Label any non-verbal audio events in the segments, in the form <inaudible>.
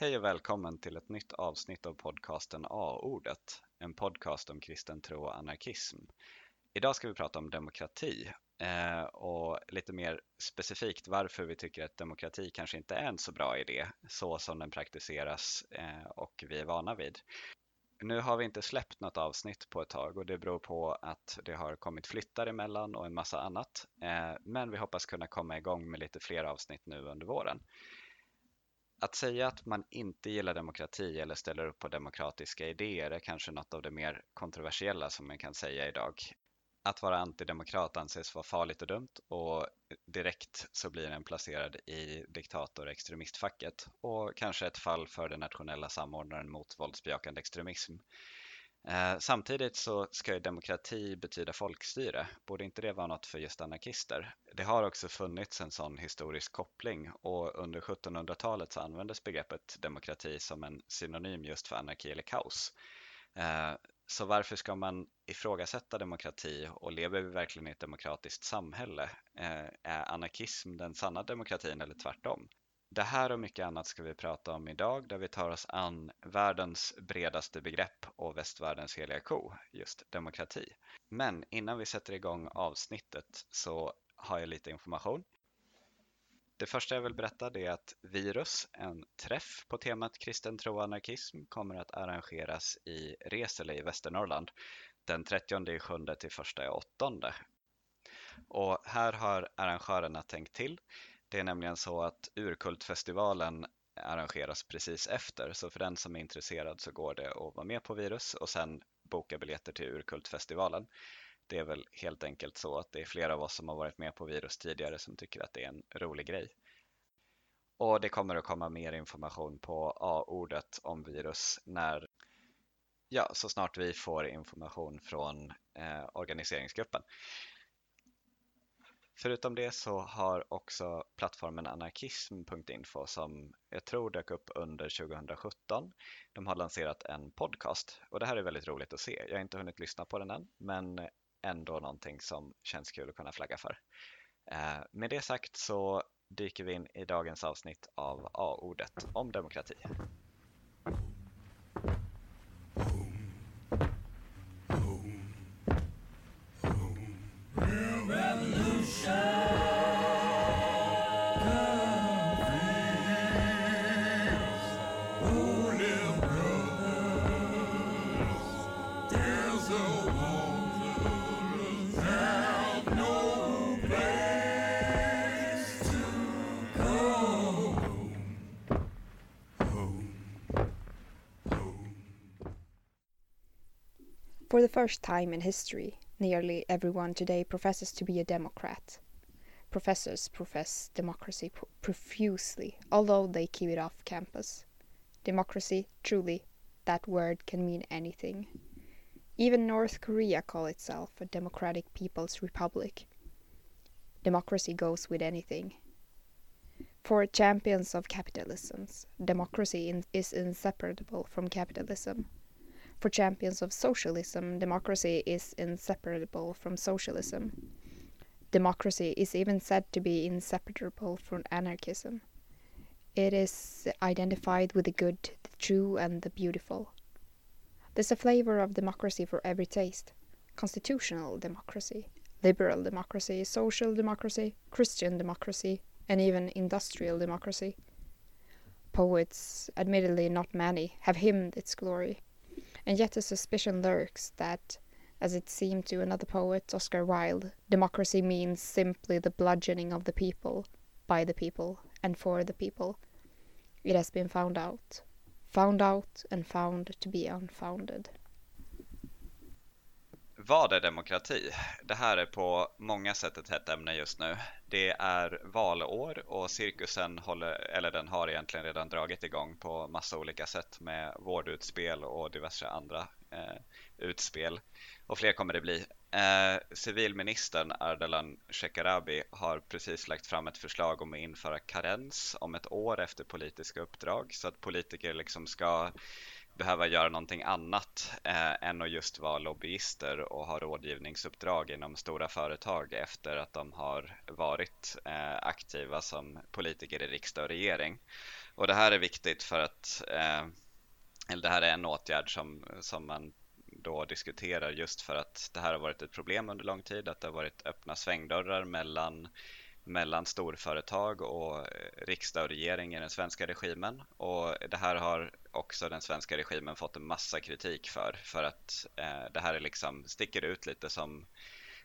Hej och välkommen till ett nytt avsnitt av podcasten A-ordet, en podcast om kristen tro och anarkism. Idag ska vi prata om demokrati eh, och lite mer specifikt varför vi tycker att demokrati kanske inte är en så bra idé så som den praktiseras eh, och vi är vana vid. Nu har vi inte släppt något avsnitt på ett tag och det beror på att det har kommit flyttar emellan och en massa annat. Eh, men vi hoppas kunna komma igång med lite fler avsnitt nu under våren. Att säga att man inte gillar demokrati eller ställer upp på demokratiska idéer är kanske något av det mer kontroversiella som man kan säga idag. Att vara antidemokrat anses vara farligt och dumt och direkt så blir den placerad i diktator och extremistfacket och kanske ett fall för den nationella samordnaren mot våldsbejakande extremism. Eh, samtidigt så ska ju demokrati betyda folkstyre. Borde inte det vara något för just anarkister? Det har också funnits en sån historisk koppling och under 1700-talet så användes begreppet demokrati som en synonym just för anarki eller kaos. Eh, så varför ska man ifrågasätta demokrati och lever vi verkligen i ett demokratiskt samhälle? Eh, är anarkism den sanna demokratin eller tvärtom? Det här och mycket annat ska vi prata om idag där vi tar oss an världens bredaste begrepp och västvärldens heliga ko, just demokrati. Men innan vi sätter igång avsnittet så har jag lite information. Det första jag vill berätta är att Virus, en träff på temat kristen tro och anarkism, kommer att arrangeras i Resele i Västernorrland den 30 7 till 1 8. Och här har arrangörerna tänkt till det är nämligen så att Urkultfestivalen arrangeras precis efter, så för den som är intresserad så går det att vara med på Virus och sen boka biljetter till Urkultfestivalen. Det är väl helt enkelt så att det är flera av oss som har varit med på Virus tidigare som tycker att det är en rolig grej. Och det kommer att komma mer information på A-ordet om virus när, ja, så snart vi får information från eh, organiseringsgruppen. Förutom det så har också plattformen anarkism.info som jag tror dök upp under 2017. De har lanserat en podcast och det här är väldigt roligt att se. Jag har inte hunnit lyssna på den än, men ändå någonting som känns kul att kunna flagga för. Eh, med det sagt så dyker vi in i dagens avsnitt av A-ordet om demokrati. First time in history, nearly everyone today professes to be a Democrat. Professors profess democracy profusely, although they keep it off campus. Democracy, truly, that word can mean anything. Even North Korea call itself a democratic people's republic. Democracy goes with anything. For champions of capitalism, democracy in is inseparable from capitalism. For champions of socialism, democracy is inseparable from socialism. Democracy is even said to be inseparable from anarchism. It is identified with the good, the true, and the beautiful. There's a flavor of democracy for every taste constitutional democracy, liberal democracy, social democracy, Christian democracy, and even industrial democracy. Poets, admittedly not many, have hymned its glory and yet a suspicion lurks that, as it seemed to another poet, Oscar Wilde, democracy means simply the bludgeoning of the people, by the people, and for the people. It has been found out, found out and found to be unfounded. Vad är demokrati? Det här är på många sätt ett hett ämne just nu. Det är valår och cirkusen håller, eller den har egentligen redan dragit igång på massa olika sätt med vårdutspel och diverse andra eh, utspel. Och fler kommer det bli. Eh, civilministern Ardalan Shekarabi har precis lagt fram ett förslag om att införa karens om ett år efter politiska uppdrag så att politiker liksom ska behöva göra någonting annat eh, än att just vara lobbyister och ha rådgivningsuppdrag inom stora företag efter att de har varit eh, aktiva som politiker i riksdag och regering. Och det här är viktigt för att, eh, eller det här är en åtgärd som, som man då diskuterar just för att det här har varit ett problem under lång tid, att det har varit öppna svängdörrar mellan mellan storföretag och eh, riksdag och regering i den svenska regimen. Och det här har också den svenska regimen fått en massa kritik för, för att eh, det här är liksom, sticker ut lite som,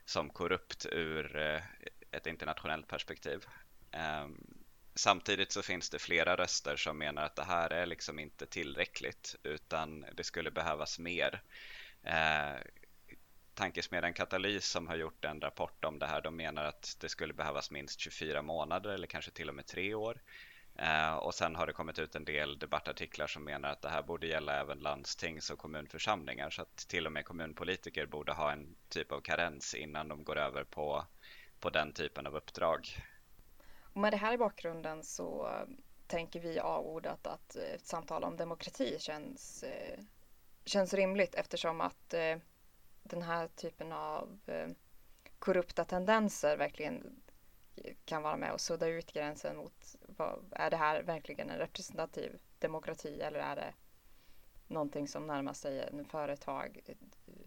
som korrupt ur eh, ett internationellt perspektiv. Eh, samtidigt så finns det flera röster som menar att det här är liksom inte tillräckligt utan det skulle behövas mer. Eh, Tankesmedjan Katalys som har gjort en rapport om det här, de menar att det skulle behövas minst 24 månader eller kanske till och med tre år. Eh, och sen har det kommit ut en del debattartiklar som menar att det här borde gälla även landstings och kommunförsamlingar så att till och med kommunpolitiker borde ha en typ av karens innan de går över på, på den typen av uppdrag. Och med det här i bakgrunden så tänker vi avordat att ett samtal om demokrati känns, eh, känns rimligt eftersom att eh, den här typen av eh, korrupta tendenser verkligen kan vara med och sudda ut gränsen mot vad, är det här verkligen en representativ demokrati eller är det någonting som närmar sig en företag,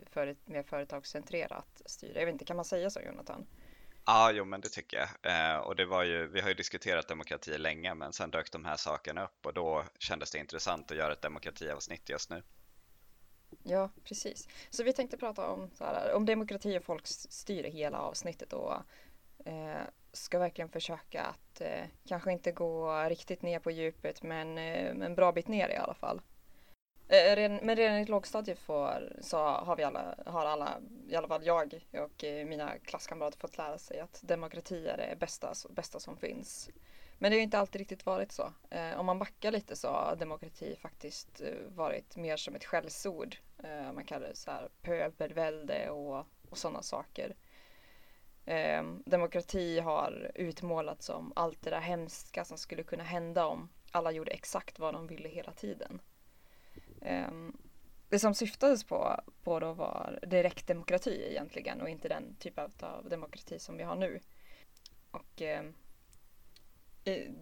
för ett mer företagscentrerat styre. Jag vet inte, kan man säga så Jonathan? Ja, jo men det tycker jag. Eh, och det var ju, vi har ju diskuterat demokrati länge men sen dök de här sakerna upp och då kändes det intressant att göra ett demokratiavsnitt just nu. Ja, precis. Så vi tänkte prata om, så här, om demokrati och folkstyre hela avsnittet och eh, ska verkligen försöka att eh, kanske inte gå riktigt ner på djupet men eh, en bra bit ner i alla fall. Eh, men redan i lågstadiet får, så har vi alla, har alla, i alla fall jag och eh, mina klasskamrater fått lära sig att demokrati är det bästa, bästa som finns. Men det har inte alltid riktigt varit så. Eh, om man backar lite så har demokrati faktiskt eh, varit mer som ett skällsord. Eh, man kallar det så här pöbelvälde och, och sådana saker. Eh, demokrati har utmålats som allt det där hemska som skulle kunna hända om alla gjorde exakt vad de ville hela tiden. Eh, det som syftades på, på då var direktdemokrati egentligen och inte den typ av demokrati som vi har nu. Och eh,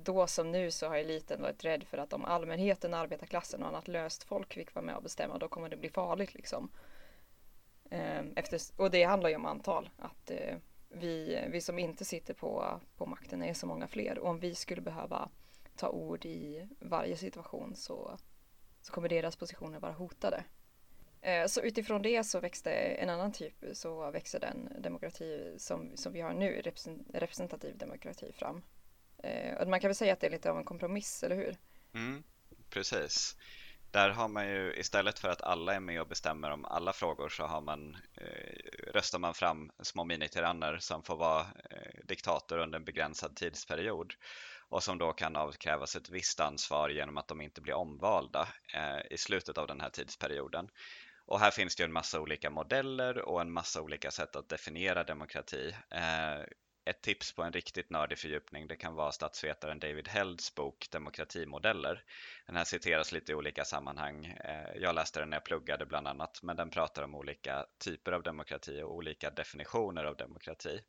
då som nu så har eliten varit rädd för att om allmänheten, arbetarklassen och annat löst folk fick vara med och bestämma då kommer det bli farligt liksom. Ehm, efter, och det handlar ju om antal. Att eh, vi, vi som inte sitter på, på makten är så många fler. Och om vi skulle behöva ta ord i varje situation så, så kommer deras positioner vara hotade. Ehm, så utifrån det så växte en annan typ, så växer den demokrati som, som vi har nu, representativ demokrati fram. Eh, man kan väl säga att det är lite av en kompromiss, eller hur? Mm, precis. Där har man ju istället för att alla är med och bestämmer om alla frågor så har man, eh, röstar man fram små minityranner som får vara eh, diktator under en begränsad tidsperiod och som då kan avkrävas ett visst ansvar genom att de inte blir omvalda eh, i slutet av den här tidsperioden. Och här finns det ju en massa olika modeller och en massa olika sätt att definiera demokrati. Eh, ett tips på en riktigt nördig fördjupning det kan vara statsvetaren David Helds bok Demokratimodeller. Den här citeras lite i olika sammanhang. Eh, jag läste den när jag pluggade bland annat, men den pratar om olika typer av demokrati och olika definitioner av demokrati.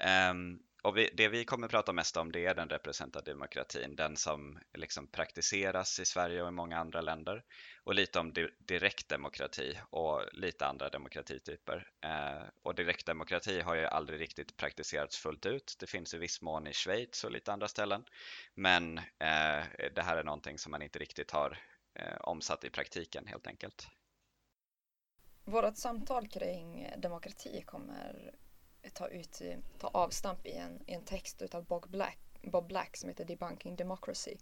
Ehm, och vi, det vi kommer prata mest om det är den representativa demokratin, den som liksom praktiseras i Sverige och i många andra länder. Och lite om di direktdemokrati och lite andra demokratityper. Eh, och direktdemokrati har ju aldrig riktigt praktiserats fullt ut. Det finns i viss mån i Schweiz och lite andra ställen. Men eh, det här är någonting som man inte riktigt har eh, omsatt i praktiken helt enkelt. Vårt samtal kring demokrati kommer ta, ut, eh, ta avstamp i en, i en text utav Bob Black, Bob Black som heter Debunking Democracy.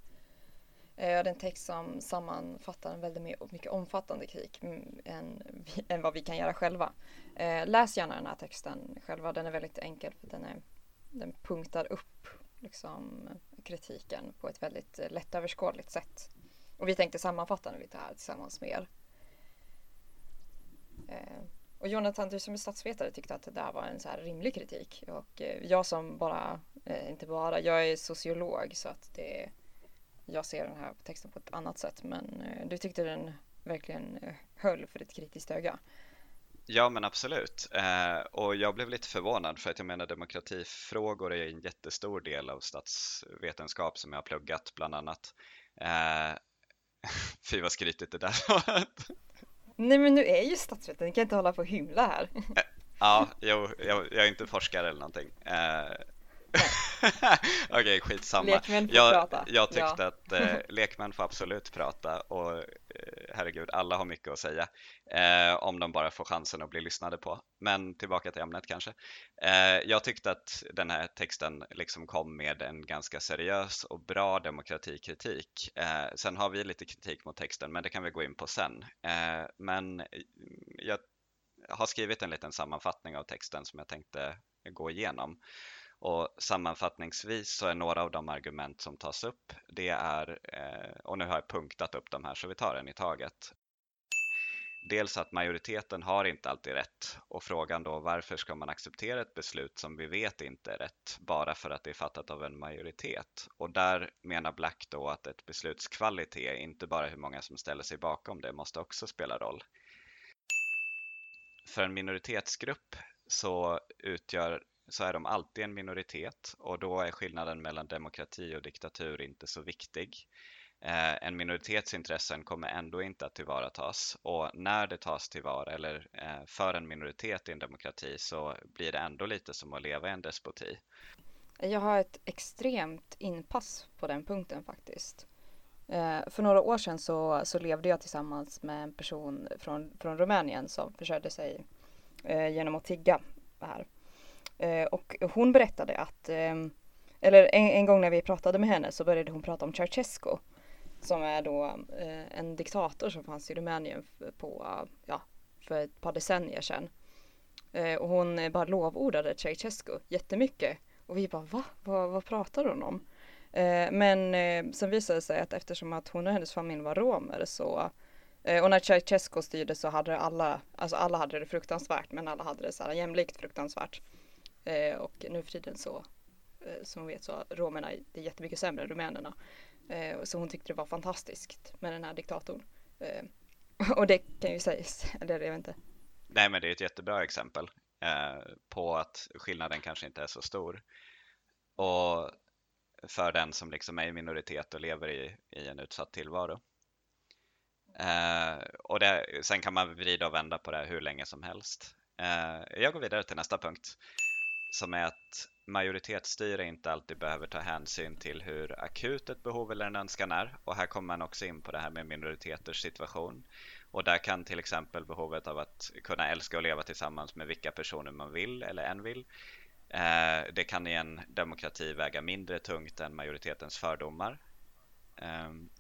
Eh, det är en text som sammanfattar en väldigt mycket omfattande kritik mm, än, än vad vi kan göra själva. Eh, läs gärna den här texten själva, den är väldigt enkel för den, är, den punktar upp liksom, kritiken på ett väldigt eh, lättöverskådligt sätt. Och vi tänkte sammanfatta den lite här tillsammans med er. Eh, och Jonathan, du som är statsvetare tyckte att det där var en så här rimlig kritik. Och eh, jag som bara, eh, inte bara, jag är sociolog så att det, jag ser den här texten på ett annat sätt. Men eh, du tyckte den verkligen höll för ett kritiskt öga. Ja men absolut. Eh, och jag blev lite förvånad för att jag menar demokratifrågor är en jättestor del av statsvetenskap som jag har pluggat bland annat. Eh, <laughs> fy vad skrytigt det där <laughs> var. Nej men nu är ju statsvetare, ni kan inte hålla på och hymla här. Ja, jo, jag, jag, är inte forskare eller någonting. Eh, Okej, okay, skitsamma. Lekmän får jag, prata. Jag tyckte ja. att eh, <laughs> lekmän får absolut prata och eh, herregud, alla har mycket att säga eh, om de bara får chansen att bli lyssnade på. Men tillbaka till ämnet kanske. Eh, jag tyckte att den här texten liksom kom med en ganska seriös och bra demokratikritik. Eh, sen har vi lite kritik mot texten, men det kan vi gå in på sen. Eh, men jag har skrivit en liten sammanfattning av texten som jag tänkte gå igenom. Och sammanfattningsvis så är några av de argument som tas upp, det är, eh, och nu har jag punktat upp de här så vi tar en i taget. Dels att majoriteten har inte alltid rätt och frågan då varför ska man acceptera ett beslut som vi vet inte är rätt bara för att det är fattat av en majoritet? Och där menar Black då att ett besluts kvalitet, inte bara hur många som ställer sig bakom det, måste också spela roll. För en minoritetsgrupp så utgör så är de alltid en minoritet och då är skillnaden mellan demokrati och diktatur inte så viktig. Eh, en minoritetsintressen kommer ändå inte att tillvaratas och när det tas tillvara eller eh, för en minoritet i en demokrati så blir det ändå lite som att leva i en despoti. Jag har ett extremt inpass på den punkten faktiskt. Eh, för några år sedan så, så levde jag tillsammans med en person från, från Rumänien som försörjde sig eh, genom att tigga här. Eh, och hon berättade att, eh, eller en, en, gång när vi pratade med henne så började hon prata om Ceausescu. Som är då eh, en diktator som fanns i Rumänien på, ja, för ett par decennier sedan. Eh, och hon eh, bara lovordade Ceausescu jättemycket. Och vi bara va? Vad, vad pratar hon om? Eh, men sen visade det sig att eftersom att hon och hennes familj var romer så och när Ceausescu styrde så hade alla, alltså alla hade det fruktansvärt men alla hade det så här jämlikt fruktansvärt. Eh, och nu för tiden så, eh, som hon vet så romerna det är jättemycket sämre än rumänerna. Eh, så hon tyckte det var fantastiskt med den här diktatorn. Eh, <laughs> och det kan ju sägas, eller jag vet inte. Nej men det är ett jättebra exempel eh, på att skillnaden kanske inte är så stor. Och för den som liksom är i minoritet och lever i, i en utsatt tillvaro. Eh, och det, sen kan man vrida och vända på det hur länge som helst. Eh, jag går vidare till nästa punkt som är att majoritetsstyre inte alltid behöver ta hänsyn till hur akut ett behov eller en önskan är. Och här kommer man också in på det här med minoriteters situation. Och där kan till exempel behovet av att kunna älska och leva tillsammans med vilka personer man vill eller en vill. Eh, det kan i en demokrati väga mindre tungt än majoritetens fördomar. Ehm,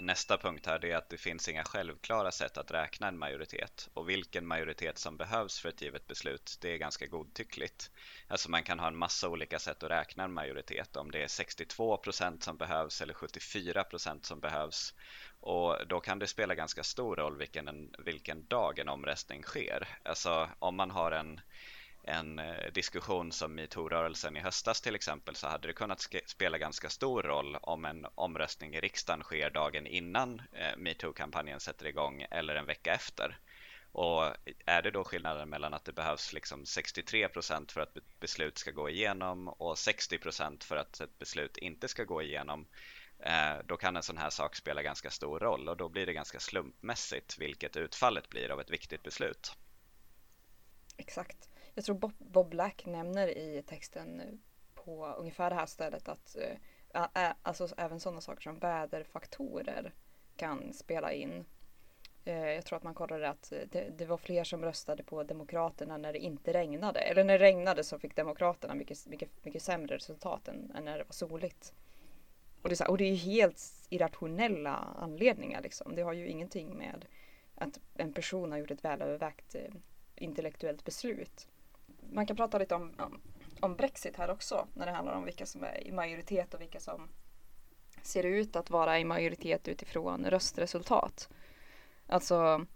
Nästa punkt här är att det finns inga självklara sätt att räkna en majoritet och vilken majoritet som behövs för ett givet beslut det är ganska godtyckligt. Alltså man kan ha en massa olika sätt att räkna en majoritet om det är 62 procent som behövs eller 74 procent som behövs och då kan det spela ganska stor roll vilken, vilken dag en omröstning sker. Alltså om man har en en eh, diskussion som metoo-rörelsen i höstas till exempel så hade det kunnat spela ganska stor roll om en omröstning i riksdagen sker dagen innan eh, metoo-kampanjen sätter igång eller en vecka efter. Och är det då skillnaden mellan att det behövs liksom 63 procent för att ett beslut ska gå igenom och 60 procent för att ett beslut inte ska gå igenom eh, då kan en sån här sak spela ganska stor roll och då blir det ganska slumpmässigt vilket utfallet blir av ett viktigt beslut. Exakt. Jag tror Bob, Bob Black nämner i texten på ungefär det här stället att äh, alltså även sådana saker som väderfaktorer kan spela in. Eh, jag tror att man kollade att eh, det, det, var fler som röstade på Demokraterna när det inte regnade. Eller när det regnade så fick Demokraterna mycket, mycket, mycket sämre resultat än, än när det var soligt. Och det, är här, och det är helt irrationella anledningar. Liksom. Det har ju ingenting med att en person har gjort ett välövervägt intellektuellt beslut man kan prata lite om, om, om, Brexit här också när det handlar om vilka som är i majoritet och vilka som ser ut att vara i majoritet utifrån röstresultat. Alltså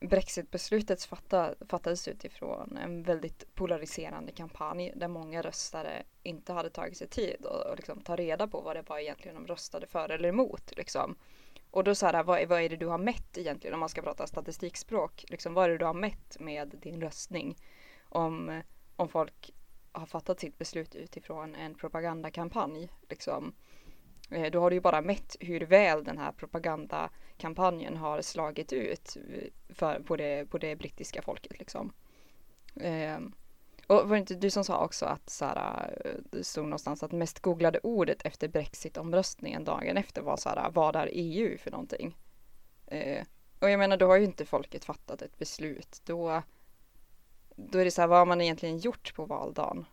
Brexitbeslutet fatta, fattades utifrån en väldigt polariserande kampanj där många röstare inte hade tagit sig tid och, och liksom ta reda på vad det var egentligen de röstade för eller emot. Liksom. Och då så här, vad, vad är det du har mätt egentligen om man ska prata statistikspråk? Liksom, vad är det du har mätt med din röstning? Om, om folk har fattat sitt beslut utifrån en propagandakampanj. Liksom. Eh, då har du ju bara mätt hur väl den här propagandakampanjen har slagit ut eh, för, på, det, på det brittiska folket liksom. Eh, och var det inte du som sa också att så här, eh, det stod någonstans att mest googlade ordet efter brexitomröstningen dagen efter var så här, vad är EU för någonting? Eh, och jag menar, då har ju inte folket fattat ett beslut. Då, då är det så här, vad har man egentligen gjort på valdagen?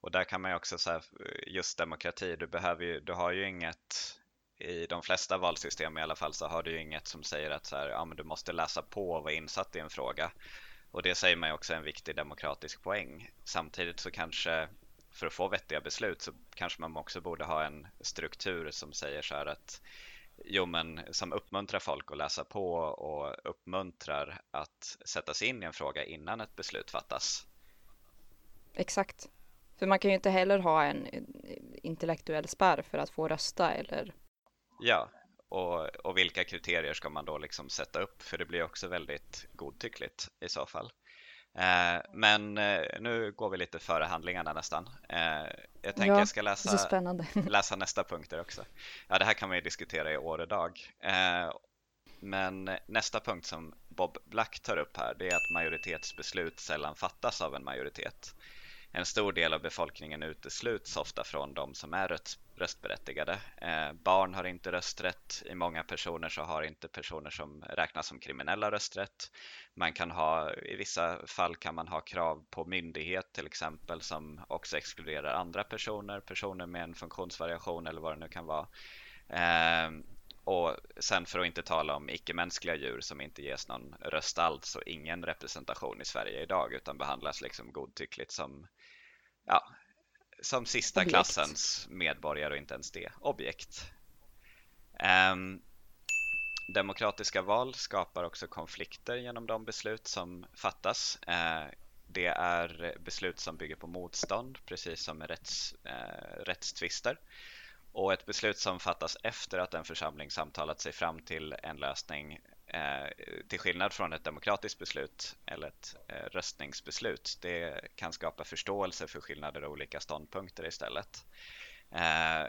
Och där kan man ju också säga, just demokrati, du, behöver ju, du har ju inget i de flesta valsystem i alla fall så har du ju inget som säger att så här, ja, men du måste läsa på och vara insatt i en fråga. Och det säger man ju också är en viktig demokratisk poäng. Samtidigt så kanske för att få vettiga beslut så kanske man också borde ha en struktur som säger så här att jo men som uppmuntrar folk att läsa på och uppmuntrar att sätta sig in i en fråga innan ett beslut fattas. Exakt. För man kan ju inte heller ha en intellektuell spärr för att få rösta eller Ja, och, och vilka kriterier ska man då liksom sätta upp? För det blir också väldigt godtyckligt i så fall. Eh, men eh, nu går vi lite före handlingarna nästan. Eh, jag tänker ja, jag ska läsa, <laughs> läsa nästa punkter också. Ja, det här kan man ju diskutera i år och dag. Men nästa punkt som Bob Black tar upp här, det är att majoritetsbeslut sällan fattas av en majoritet. En stor del av befolkningen utesluts ofta från de som är röstberättigade. Eh, barn har inte rösträtt. I många personer så har inte personer som räknas som kriminella rösträtt. Man kan ha, i vissa fall kan man ha krav på myndighet till exempel som också exkluderar andra personer, personer med en funktionsvariation eller vad det nu kan vara. Eh, och sen för att inte tala om icke-mänskliga djur som inte ges någon röst alls och ingen representation i Sverige idag utan behandlas liksom godtyckligt som ja, som sista objekt. klassens medborgare och inte ens det, objekt. Um, demokratiska val skapar också konflikter genom de beslut som fattas. Uh, det är beslut som bygger på motstånd, precis som med rätts, uh, rättstvister. Och ett beslut som fattas efter att en församling samtalat sig fram till en lösning Eh, till skillnad från ett demokratiskt beslut eller ett eh, röstningsbeslut. Det kan skapa förståelse för skillnader och olika ståndpunkter istället. Eh,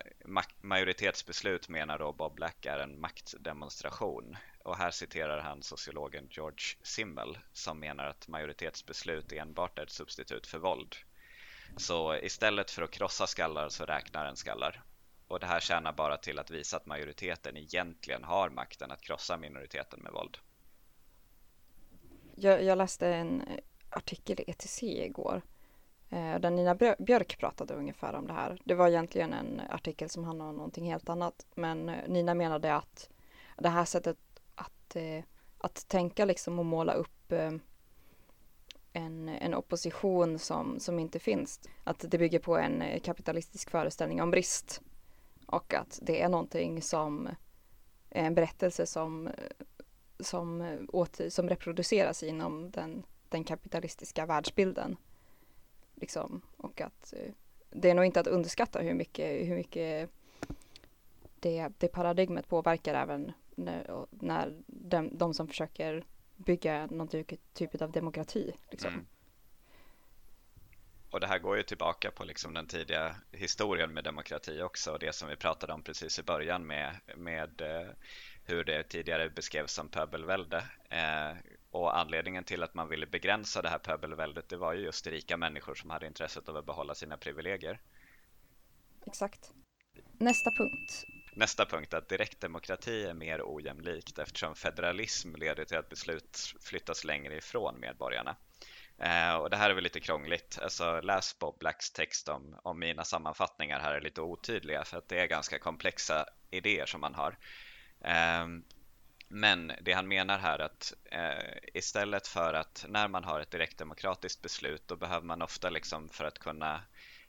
majoritetsbeslut menar då Bob Black är en maktdemonstration och här citerar han sociologen George Simmel som menar att majoritetsbeslut enbart är ett substitut för våld. Så istället för att krossa skallar så räknar en skallar. Och det här tjänar bara till att visa att majoriteten egentligen har makten att krossa minoriteten med våld. Jag, jag läste en artikel i ETC igår eh, där Nina Björk pratade ungefär om det här. Det var egentligen en artikel som handlade om någonting helt annat. Men eh, Nina menade att det här sättet att, eh, att tänka liksom och måla upp eh, en, en opposition som, som inte finns. Att det bygger på en eh, kapitalistisk föreställning om brist och att det är någonting som eh, en berättelse som, som, eh, åter, som reproduceras inom den, den kapitalistiska världsbilden. Liksom. Och att eh, det är nog inte att underskatta hur mycket, hur mycket det, det paradigmet påverkar även när, när de, de som försöker bygga någon typ, typ av demokrati. Liksom. Mm. Och det här går ju tillbaka på liksom den tidiga historien med demokrati också och det som vi pratade om precis i början med, med eh, hur det tidigare beskrevs som pöbelvälde. Eh, och anledningen till att man ville begränsa det här pöbelväldet det var ju just rika människor som hade intresset av att behålla sina privilegier. Exakt. Nästa punkt. Nästa punkt är att direktdemokrati är mer ojämlikt eftersom federalism leder till att beslut flyttas längre ifrån medborgarna. Eh, och det här är väl lite krångligt. Alltså, läs Bob Blacks text om, om mina sammanfattningar här är lite otydliga för att det är ganska komplexa idéer som man har. Eh, men det han menar här är att eh, istället för att när man har ett direktdemokratiskt beslut då behöver man ofta liksom för att kunna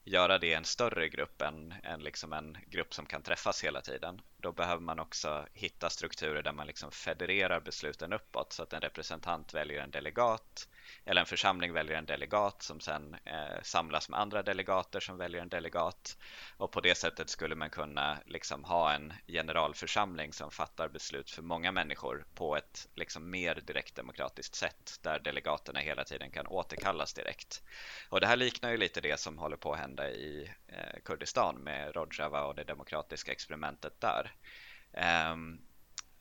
göra det i en större grupp än, än liksom en grupp som kan träffas hela tiden. Då behöver man också hitta strukturer där man liksom federerar besluten uppåt så att en representant väljer en delegat eller en församling väljer en delegat som sen eh, samlas med andra delegater som väljer en delegat och på det sättet skulle man kunna liksom ha en generalförsamling som fattar beslut för många människor på ett liksom mer direktdemokratiskt sätt där delegaterna hela tiden kan återkallas direkt. Och det här liknar ju lite det som håller på att hända i eh, Kurdistan med Rojava och det demokratiska experimentet där. Um,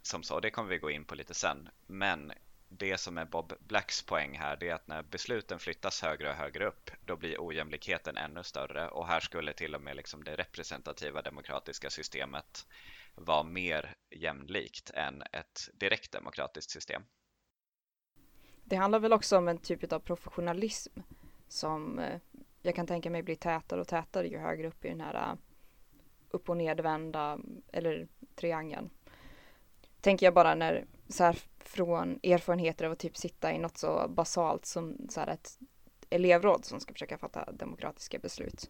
som så, det kommer vi gå in på lite sen. Men det som är Bob Blacks poäng här, det är att när besluten flyttas högre och högre upp, då blir ojämlikheten ännu större och här skulle till och med liksom det representativa demokratiska systemet vara mer jämlikt än ett direkt demokratiskt system. Det handlar väl också om en typ av professionalism som eh, jag kan tänka mig blir tätare och tätare ju högre upp i den här eh, upp och nedvända eller triangeln. Tänker jag bara när så här från erfarenheter av att typ sitta i något så basalt som så här ett elevråd som ska försöka fatta demokratiska beslut.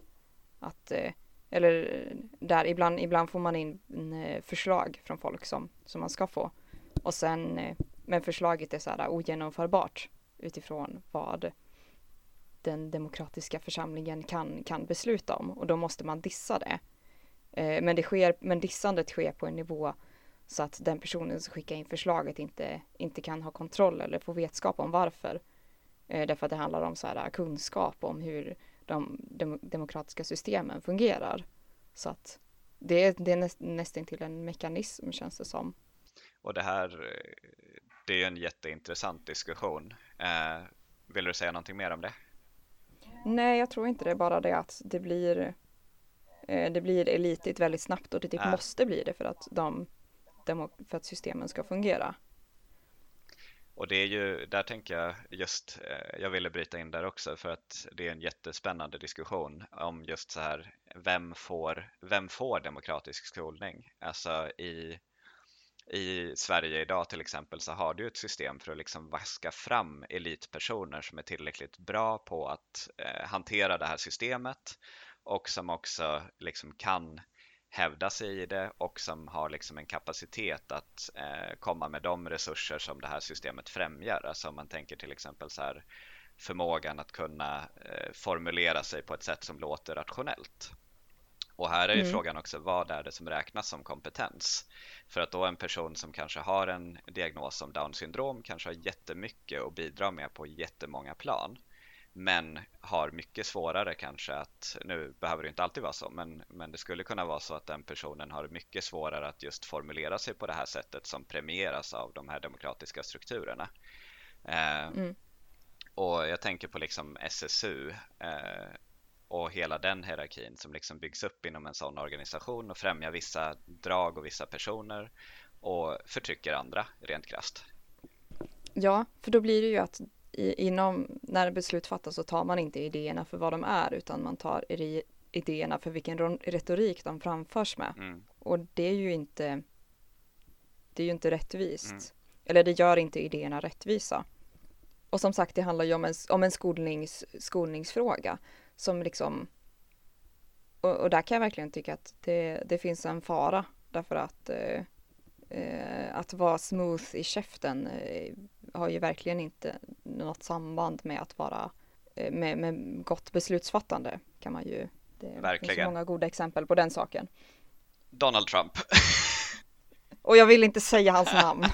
Att, eh, eller eh, där ibland, ibland får man in eh, förslag från folk som, som man ska få. Och sen, men förslaget är så här ogenomförbart utifrån vad den demokratiska församlingen kan, kan besluta om och då måste man dissa det. Men, det sker, men dissandet sker på en nivå så att den personen som skickar in förslaget inte, inte kan ha kontroll eller få vetskap om varför. Eh, därför att det handlar om så här, kunskap om hur de, de demokratiska systemen fungerar. Så att det, det är näst, nästan till en mekanism känns det som. Och det här, eh, det är en jätteintressant diskussion. Eh, vill du säga någonting mer om det? Nej, jag tror inte det. Bara det att det blir eh, det blir elitigt väldigt snabbt och det typ äh. måste bli det för att de för att systemen ska fungera. Och det är ju, där tänker jag just, eh, jag ville bryta in där också för att det är en jättespännande diskussion om just så här, vem får, vem får demokratisk skolning? Alltså i, i Sverige idag till exempel så har du ett system för att liksom vaska fram elitpersoner som är tillräckligt bra på att eh, hantera det här systemet och som också liksom kan hävda sig i det och som har liksom en kapacitet att eh, komma med de resurser som det här systemet främjar. Alltså om man tänker till exempel så här förmågan att kunna eh, formulera sig på ett sätt som låter rationellt. Och här är ju mm. frågan också vad är det som räknas som kompetens? För att då en person som kanske har en diagnos som Down syndrom kanske har jättemycket att bidra med på jättemånga plan men har mycket svårare kanske att, nu behöver det inte alltid vara så, men, men det skulle kunna vara så att den personen har mycket svårare att just formulera sig på det här sättet som premieras av de här demokratiska strukturerna. Eh, mm. Och jag tänker på liksom SSU eh, och hela den hierarkin som liksom byggs upp inom en sån organisation och främjar vissa drag och vissa personer och förtrycker andra rent krasst. Ja, för då blir det ju att i, inom, när beslut fattas så tar man inte idéerna för vad de är utan man tar idéerna för vilken retorik de framförs med. Mm. Och det är ju inte det är ju inte rättvist. Mm. Eller det gör inte idéerna rättvisa. Och som sagt, det handlar ju om en, om en skolnings, skolningsfråga som liksom och, och, där kan jag verkligen tycka att det, det finns en fara därför att eh, eh, att vara smooth i käften eh, har ju verkligen inte något samband med att vara eh, med, med gott beslutsfattande kan man ju. Det verkligen. finns många goda exempel på den saken. Donald Trump. <laughs> Och jag vill inte säga hans namn.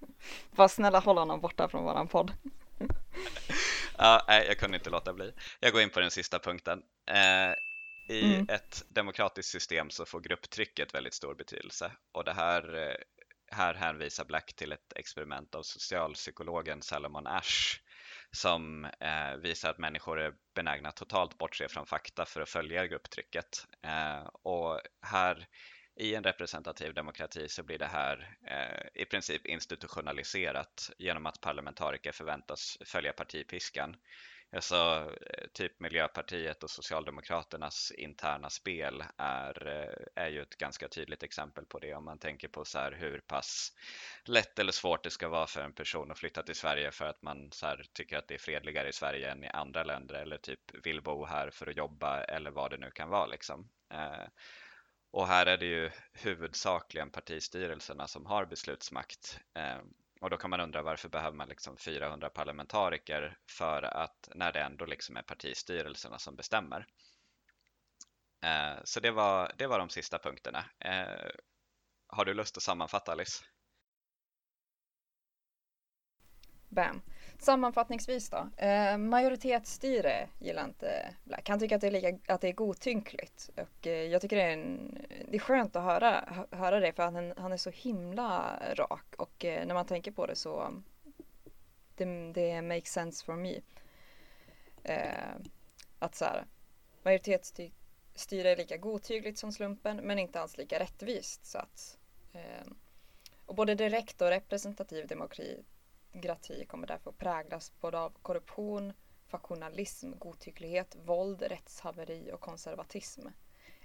<laughs> Var snälla håll honom borta från våran podd. <laughs> ja, nej, jag kunde inte låta bli. Jag går in på den sista punkten. Eh, I mm. ett demokratiskt system så får grupptrycket väldigt stor betydelse och det här eh, här hänvisar Black till ett experiment av socialpsykologen Salomon Ash som eh, visar att människor är benägna att totalt bortse från fakta för att följa grupptrycket. Eh, och här i en representativ demokrati så blir det här eh, i princip institutionaliserat genom att parlamentariker förväntas följa partipiskan Alltså, typ Miljöpartiet och Socialdemokraternas interna spel är, eh, är ju ett ganska tydligt exempel på det om man tänker på så här hur pass lätt eller svårt det ska vara för en person att flytta till Sverige för att man så här tycker att det är fredligare i Sverige än i andra länder eller typ vill bo här för att jobba eller vad det nu kan vara liksom. Eh, och här är det ju huvudsakligen partistyrelserna som har beslutsmakt och då kan man undra varför behöver man liksom 400 parlamentariker för att när det ändå liksom är partistyrelserna som bestämmer. Eh, så det var, det var de sista punkterna. Eh, har du lust att sammanfatta Alice? Bam. Sammanfattningsvis då. Eh, majoritetsstyre gillar inte Black. Han tycker att det är, lika, att det är godtynkligt. Och eh, jag tycker det är, en, det är skönt att höra, höra det för att han, han är så himla rak. Och eh, när man tänker på det så det, det makes sense for me. Eh, att så här, majoritetsstyre är lika godtyckligt som slumpen men inte alls lika rättvist. Så att, eh, och både direkt och representativ demokrati demokrati kommer därför att präglas både av korruption, faktionalism, godtycklighet, våld, rättshaveri och konservatism.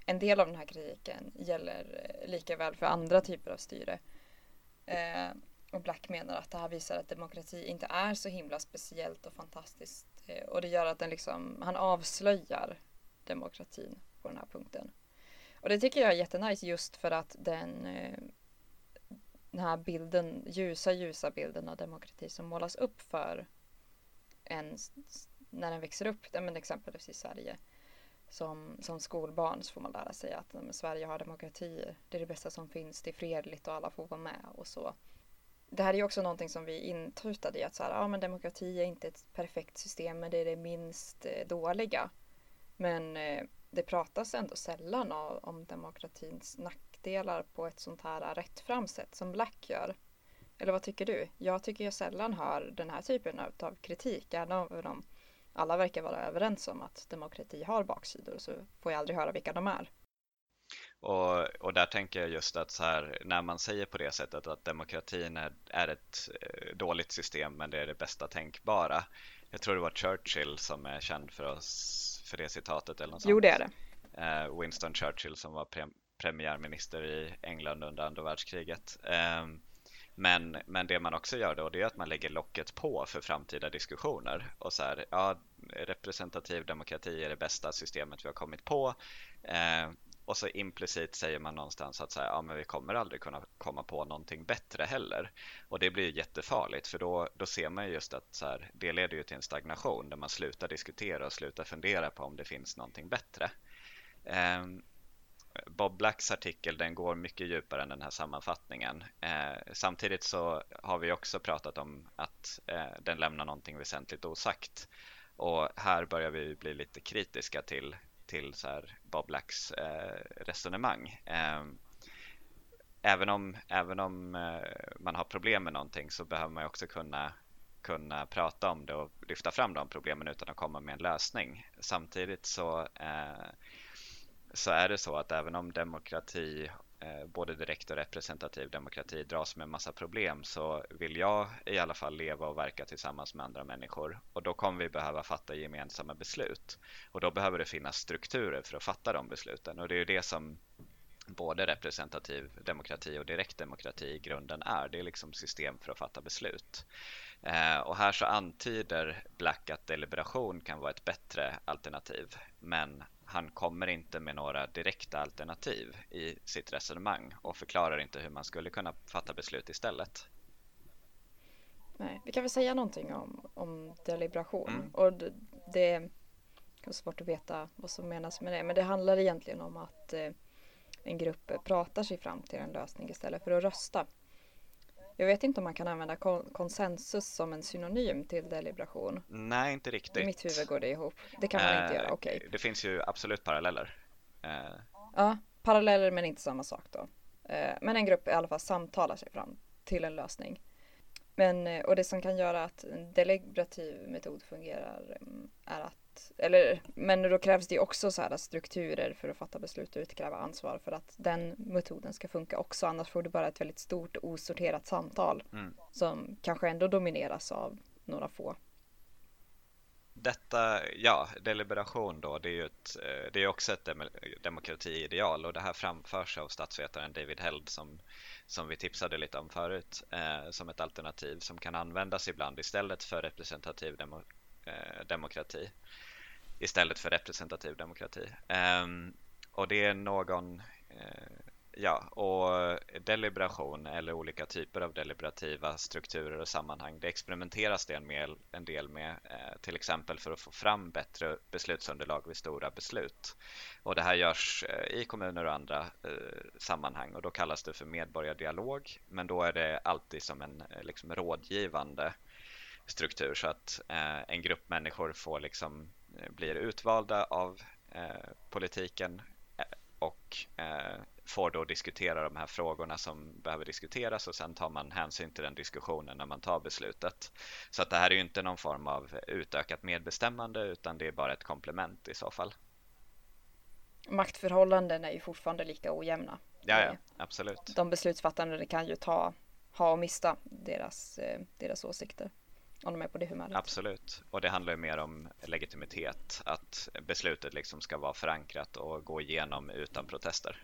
En del av den här kritiken gäller eh, lika väl för andra typer av styre. Eh, och Black menar att det här visar att demokrati inte är så himla speciellt och fantastiskt. Eh, och det gör att den liksom, han avslöjar demokratin på den här punkten. Och det tycker jag är jättenice just för att den eh, den här bilden, ljusa, ljusa bilden av demokrati som målas upp för en när den växer upp, men exempelvis i Sverige. Som, som skolbarn så får man lära sig att men, Sverige har demokrati, det är det bästa som finns, det är fredligt och alla får vara med och så. Det här är ju också någonting som vi intutade i att så här, ja, men demokrati är inte ett perfekt system men det är det minst eh, dåliga. Men eh, det pratas ändå sällan om, om demokratins nackdelar nackdelar på ett sånt här rättfram sätt som Black gör. Eller vad tycker du? Jag tycker jag sällan hör den här typen av kritik, även om alla verkar vara överens om att demokrati har baksidor så får jag aldrig höra vilka de är. Och, och där tänker jag just att så här, när man säger på det sättet att demokratin är, är ett eh, dåligt system men det är det bästa tänkbara. Jag tror det var Churchill som är känd för, oss, för det citatet eller något Jo, det är det. Eh, Winston Churchill som var premiärminister i England under andra världskriget. Ehm, men, men det man också gör då det är att man lägger locket på för framtida diskussioner och så här, ja, representativ demokrati är det bästa systemet vi har kommit på ehm, och så implicit säger man någonstans att så här, ja, men vi kommer aldrig kunna komma på någonting bättre heller. Och det blir jättefarligt för då, då ser man just att så här, det leder ju till en stagnation där man slutar diskutera och slutar fundera på om det finns någonting bättre. Ehm, Bob Blacks artikel den går mycket djupare än den här sammanfattningen. Eh, samtidigt så har vi också pratat om att eh, den lämnar någonting väsentligt osagt. Och här börjar vi bli lite kritiska till, till så här Bob Blacks eh, resonemang. Eh, även om, även om eh, man har problem med någonting så behöver man också kunna kunna prata om det och lyfta fram de problemen utan att komma med en lösning. Samtidigt så eh, så är det så att även om demokrati, eh, både direkt och representativ demokrati dras med massa problem så vill jag i alla fall leva och verka tillsammans med andra människor och då kommer vi behöva fatta gemensamma beslut och då behöver det finnas strukturer för att fatta de besluten och det är ju det som både representativ demokrati och direkt demokrati i grunden är. Det är liksom system för att fatta beslut. Eh, och här så antyder Black att deliberation kan vara ett bättre alternativ men han kommer inte med några direkta alternativ i sitt resonemang och förklarar inte hur man skulle kunna fatta beslut istället. Nej, vi kan väl säga någonting om, om deliberation. Mm. Och det, det är svårt att veta vad som menas med det. Men det handlar egentligen om att eh, en grupp pratar sig fram till en lösning istället för att rösta. Jag vet inte om man kan använda konsensus som en synonym till deliberation. Nej, inte riktigt. I mitt huvud går det ihop. Det kan man inte göra, eh, okej. Okay. Det finns ju absolut paralleller. Eh. Ja, paralleller men inte samma sak då. Eh, men en grupp i alla fall samtalar sig fram till en lösning. Men, och det som kan göra att en deliberativ metod fungerar mm, är att eller, men då krävs det också så här strukturer för att fatta beslut och utkräva ansvar för att den metoden ska funka också. Annars får du bara ett väldigt stort osorterat samtal mm. som kanske ändå domineras av några få. Detta, ja, deliberation då, det är ju ett, eh, det är också ett demokratiideal och det här framförs av statsvetaren David Held som, som vi tipsade lite om förut eh, som ett alternativ som kan användas ibland istället för representativ demo, eh, Eh, demokrati istället för representativ demokrati. Ehm, och det är någon, eh, ja, och deliberation eller olika typer av deliberativa strukturer och sammanhang, det experimenteras det en, del, en del med, eh, till exempel för att få fram bättre beslutsunderlag vid stora beslut. Och det här görs eh, i kommuner och andra eh, sammanhang och då kallas det för medborgardialog, men då är det alltid som en eh, liksom, rådgivande struktur så att eh, en grupp människor får liksom, eh, blir utvalda av politiken och får då diskutera de här frågorna som behöver diskuteras och sen tar man hänsyn till den diskussionen när man tar beslutet. Så att det här är ju inte någon form av utökat medbestämmande utan det är bara ett komplement i så fall. Maktförhållanden är ju fortfarande lika ojämna. Ja, ja absolut. De beslutsfattande kan ju ta, ha och mista deras, eh, deras åsikter om de är på det humöret. Absolut, och det handlar ju mer om legitimitet, att beslutet liksom ska vara förankrat och gå igenom utan protester.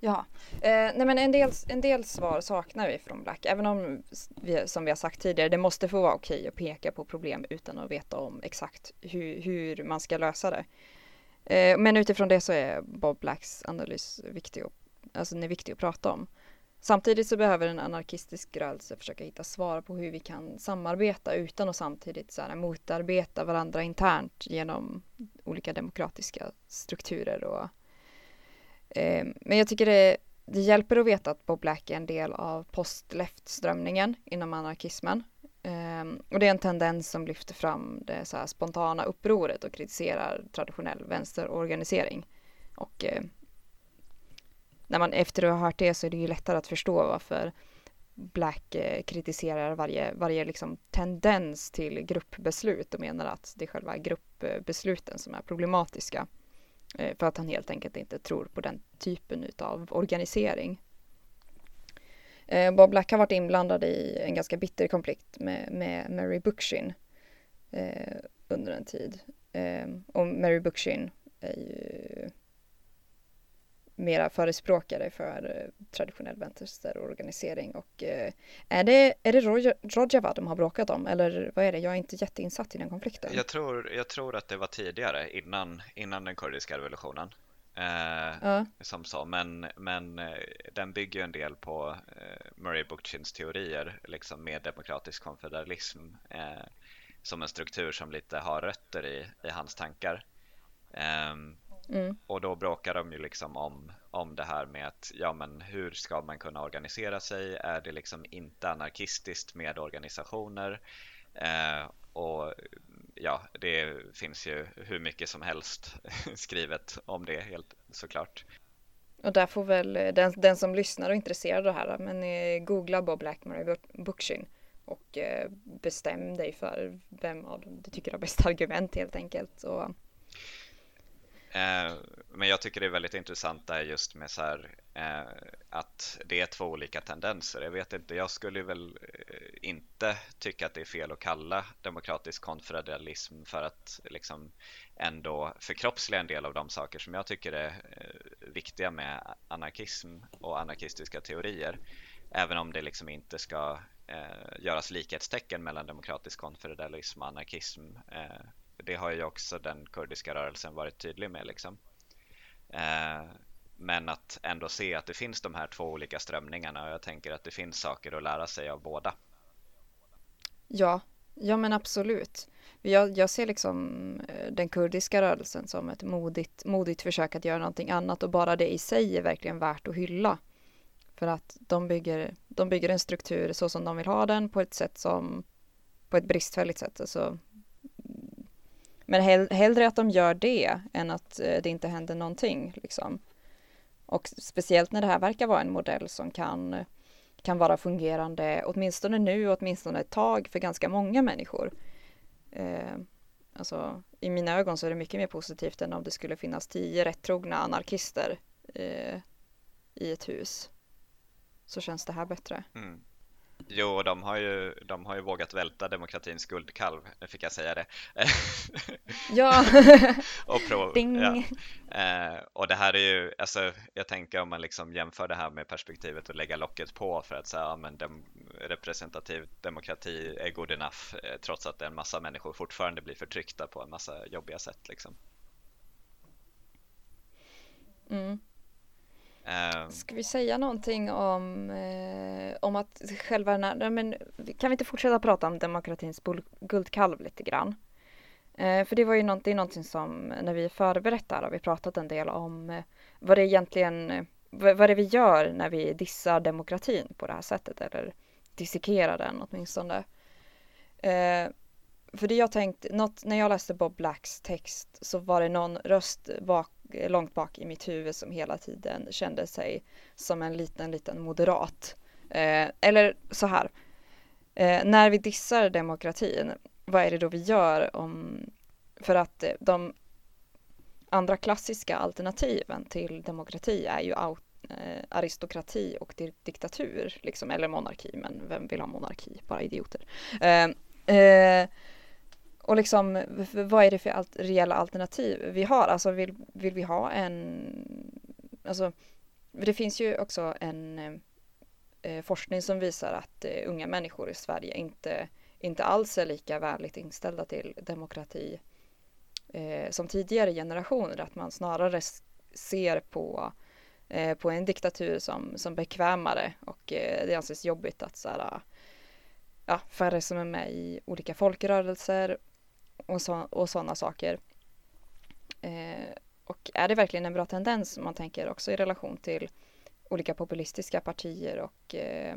Ja, eh, nej men en del, en del svar saknar vi från Black, även om vi, som vi har sagt tidigare, det måste få vara okej att peka på problem utan att veta om exakt hur, hur man ska lösa det. Eh, men utifrån det så är Bob Blacks analys viktig, och, alltså den är viktig att prata om. Samtidigt så behöver en anarkistisk rörelse försöka hitta svar på hur vi kan samarbeta utan att samtidigt så här, motarbeta varandra internt genom olika demokratiska strukturer och Eh, men jag tycker det, det hjälper att veta att Bob Black är en del av post-left-strömningen inom anarkismen. Eh, och det är en tendens som lyfter fram det så spontana upproret och kritiserar traditionell vänsterorganisering. Och eh, när man efter att ha hört det så är det ju lättare att förstå varför Black eh, kritiserar varje, varje liksom tendens till gruppbeslut och menar att det är själva gruppbesluten som är problematiska. Eh, för att han helt enkelt inte tror på den typen av organisering. Eh, Bob Black har varit inblandad i en ganska bitter konflikt med, med Mary Bookchin under en tid. Och Mary Bookchin är ju mera förespråkare för eh, traditionell vänsterorganisering och eh, är det, är det Rojava de har bråkat om eller vad är det? Jag är inte jätteinsatt i den konflikten. Jag tror, jag tror att det var tidigare innan, innan den kurdiska revolutionen. Eh, ja. Som så, men, men eh, den bygger en del på eh, Murray Bookchins teorier liksom med demokratisk konfederalism eh, som en struktur som lite har rötter i, i hans tankar. Um, Mm. Och då bråkar de ju liksom om, om det här med att ja men hur ska man kunna organisera sig? Är det liksom inte anarkistiskt med organisationer? Eh, och ja, det finns ju hur mycket som helst <laughs> skrivet om det helt såklart. Och där får väl den, den som lyssnar och är intresserad av det här, men eh, googla Bob Blackmore Bookchin och eh, bestäm dig för vem av dem du tycker har bäst <laughs> argument helt enkelt. Och Eh, men jag tycker det är väldigt intressant där just med så här, eh, att det är två olika tendenser. Jag vet inte, jag skulle väl eh, inte tycka att det är fel att kalla demokratisk konfederalism för att liksom ändå förkroppsliga en del av de saker som jag tycker är eh, viktiga med anarkism och anarkistiska teorier. Även om det liksom inte ska eh, göras likhetstecken mellan demokratisk konfederalism och anarkism det har ju också den kurdiska rörelsen varit tydlig med. Liksom. Eh, men att ändå se att det finns de här två olika strömningarna och jag tänker att det finns saker att lära sig av båda. Ja, ja men absolut. Jag, jag ser liksom eh, den kurdiska rörelsen som ett modigt, modigt försök att göra någonting annat och bara det i sig är verkligen värt att hylla. För att de bygger, de bygger en struktur så som de vill ha den på ett sätt som på ett bristfälligt sätt. Alltså, men hell hellre att de gör det än att eh, det inte händer någonting. Liksom. Och speciellt när det här verkar vara en modell som kan, kan vara fungerande åtminstone nu och åtminstone ett tag för ganska många människor. Eh, alltså, I mina ögon så är det mycket mer positivt än om det skulle finnas tio rättrogna anarkister eh, i ett hus. Så känns det här bättre. Mm. Jo, de har ju, de har ju vågat välta demokratins guldkalv, fick jag säga det. <laughs> Ja! <laughs> och, prov, ja. Eh, och det här är ju, alltså, jag tänker om man liksom jämför det här med perspektivet att lägga locket på för att säga att ja, dem, representativ demokrati är good enough eh, trots att en massa människor fortfarande blir förtryckta på en massa jobbiga sätt. Liksom. Mm. Eh, Ska vi säga någonting om, eh, om att själva den här, men kan vi inte fortsätta prata om demokratins guldkalv lite grann? Eh, för det var ju något, det är någonting som när vi förberett där har vi pratat en del om eh, vad det egentligen, vad, vad det vi gör när vi dissar demokratin på det här sättet eller dissekerar den åtminstone. Eh, för det jag tänkt, något, när jag läste Bob Blacks text så var det någon röst bak, långt bak i mitt huvud som hela tiden kände sig som en liten, liten moderat. Eh, eller så här, eh, när vi dissar demokratin, vad är det då vi gör om, för att eh, de andra klassiska alternativen till demokrati är ju out, eh, aristokrati och diktatur, liksom, eller monarki, men vem vill ha monarki? Bara idioter. Eh, eh och liksom, vad är det för alt reella alternativ vi har? Alltså vill, vill vi ha en, alltså det finns ju också en eh, eh, forskning som visar att eh, unga människor i Sverige inte, inte alls är lika vänligt inställda till demokrati eh, som tidigare generationer, att man snarare ser på, eh, på en diktatur som, som bekvämare. Och eh, det anses jobbigt att så här, ja, färre som är med i olika folkrörelser och, så, och sådana saker. Eh, och är det verkligen en bra tendens man tänker också i relation till olika populistiska partier och eh,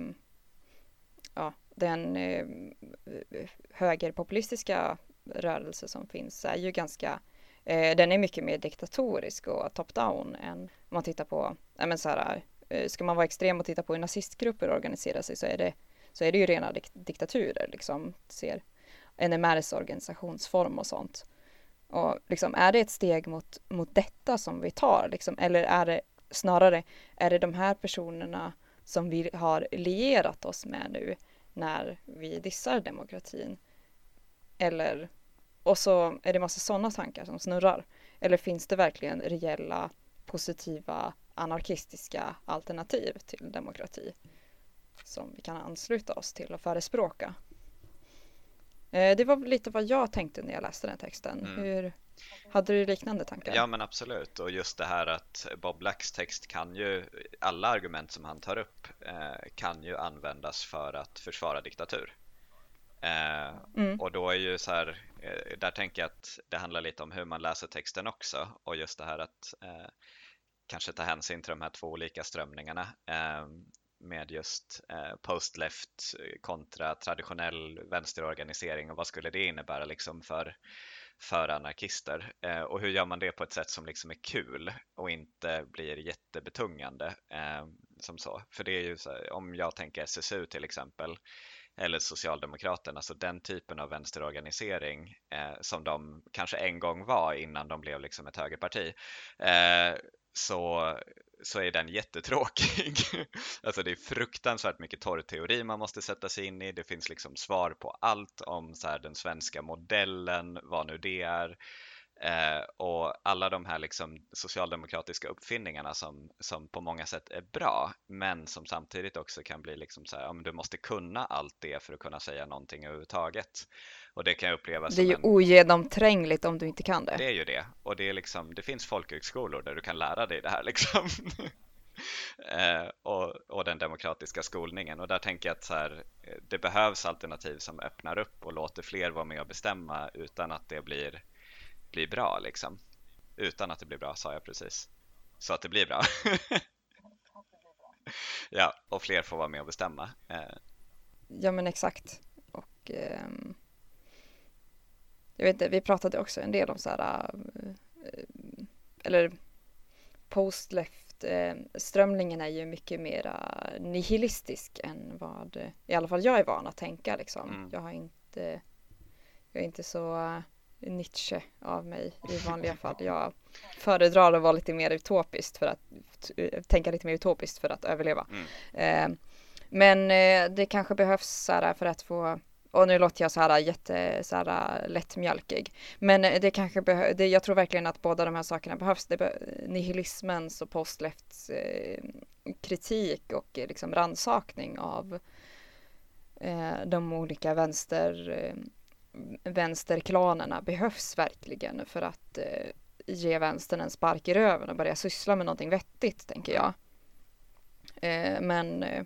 ja, den eh, högerpopulistiska rörelse som finns är ju ganska eh, den är mycket mer diktatorisk och top-down än om man tittar på, ja men så här, eh, ska man vara extrem och titta på hur nazistgrupper organiserar sig så är det, så är det ju rena dik diktaturer liksom, ser NMRs organisationsform och sånt. Och liksom, är det ett steg mot, mot detta som vi tar? Liksom, eller är det snarare, är det de här personerna som vi har lierat oss med nu när vi dissar demokratin? Eller, och så är det massa sådana tankar som snurrar. Eller finns det verkligen reella positiva anarkistiska alternativ till demokrati som vi kan ansluta oss till och förespråka? Eh, det var lite vad jag tänkte när jag läste den texten. Mm. Hur, hade du liknande tankar? Ja men absolut och just det här att Bob Blacks text kan ju, alla argument som han tar upp eh, kan ju användas för att försvara diktatur. Eh, mm. Och då är ju så här, där tänker jag att det handlar lite om hur man läser texten också och just det här att kanske ta hänsyn till de här två olika strömningarna. Med just eh, post-left kontra traditionell vänsterorganisering och vad skulle det innebära liksom för, för anarkister? Eh, och hur gör man det på ett sätt som liksom är kul och inte blir jättebetungande eh, som så? För det är ju så, om jag tänker SSU till exempel eller Socialdemokraterna, så den typen av vänsterorganisering eh, som de kanske en gång var innan de blev liksom ett högerparti. Eh, så, så är den jättetråkig. <laughs> alltså det är fruktansvärt mycket torrteori man måste sätta sig in i. Det finns liksom svar på allt om så här, den svenska modellen, vad nu det är. Eh, och alla de här liksom socialdemokratiska uppfinningarna som, som på många sätt är bra men som samtidigt också kan bli liksom så här, ja, du måste kunna allt det för att kunna säga någonting överhuvudtaget. Och det kan jag uppleva Det är ju en... ogenomträngligt om du inte kan det. Det är ju det. Och det, är liksom, det finns folkhögskolor där du kan lära dig det här liksom. <laughs> eh, och, och, den demokratiska skolningen. Och där tänker jag att så här, det behövs alternativ som öppnar upp och låter fler vara med och bestämma utan att det blir, blir bra. Liksom. Utan att det blir bra, sa jag precis. Så att det blir bra. <laughs> ja, och fler får vara med och bestämma. Eh. Ja, men exakt. Och... Ehm jag vet inte, vi pratade också en del om så här, äh, eller post-left äh, strömningen är ju mycket mer nihilistisk än vad i alla fall jag är van att tänka liksom. Mm. Jag har inte, jag är inte så Nietzsche av mig i vanliga fall. Jag föredrar att vara lite mer utopiskt för att tänka lite mer utopiskt för att överleva. Mm. Eh, men det kanske behövs så här, för att få och nu låter jag så här jätte så här lättmjölkig. Men det kanske behövs, jag tror verkligen att båda de här sakerna behövs. Det be nihilismens och postlefts eh, kritik och eh, liksom rannsakning av eh, de olika vänster, eh, vänsterklanerna behövs verkligen för att eh, ge vänstern en spark i röven och börja syssla med någonting vettigt, tänker jag. Eh, men eh,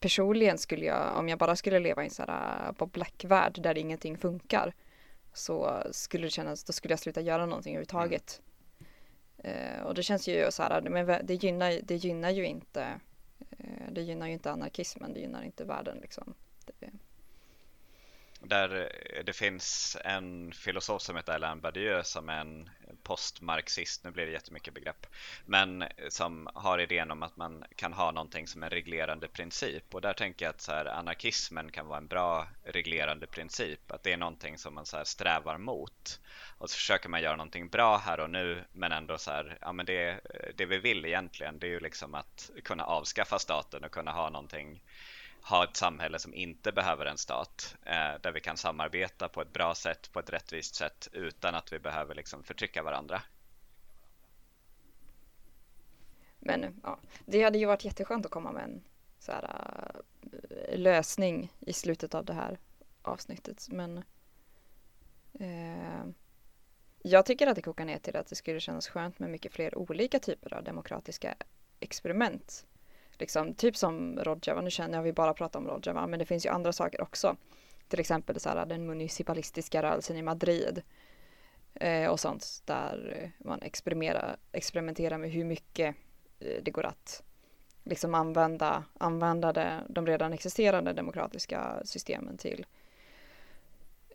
personligen skulle jag, om jag bara skulle leva i en sån här eh, på Black-värld där ingenting funkar så skulle det kännas, då skulle jag sluta göra någonting överhuvudtaget. Mm. och det känns ju så här, men det gynnar, det gynnar ju inte eh, det gynnar ju inte anarkismen, det gynnar inte världen liksom. Det, där eh, det finns en filosof som heter Alain Badieu som är en postmarxist, nu blir det jättemycket begrepp, men eh, som har idén om att man kan ha någonting som en reglerande princip. Och där tänker jag att så här, anarkismen kan vara en bra reglerande princip, att det är någonting som man så här, strävar mot. Och så försöker man göra någonting bra här och nu men ändå så här, ja men det, eh, det vi vill egentligen det är ju liksom att kunna avskaffa staten och kunna ha någonting ha ett samhälle som inte behöver en stat eh, där vi kan samarbeta på ett bra sätt, på ett rättvist sätt utan att vi behöver liksom förtrycka varandra. Men ja, det hade ju varit jätteskönt att komma med en så här, uh, lösning i slutet av det här avsnittet. Men uh, jag tycker att det kokar ner till att det skulle kännas skönt med mycket fler olika typer av demokratiska experiment Liksom, typ som Rojava, nu känner jag att vi bara pratar om Rojava, men det finns ju andra saker också. Till exempel så här, den municipalistiska rörelsen i Madrid eh, och sånt där man experimenterar, experimenterar med hur mycket eh, det går att liksom använda, använda det, de redan existerande demokratiska systemen till,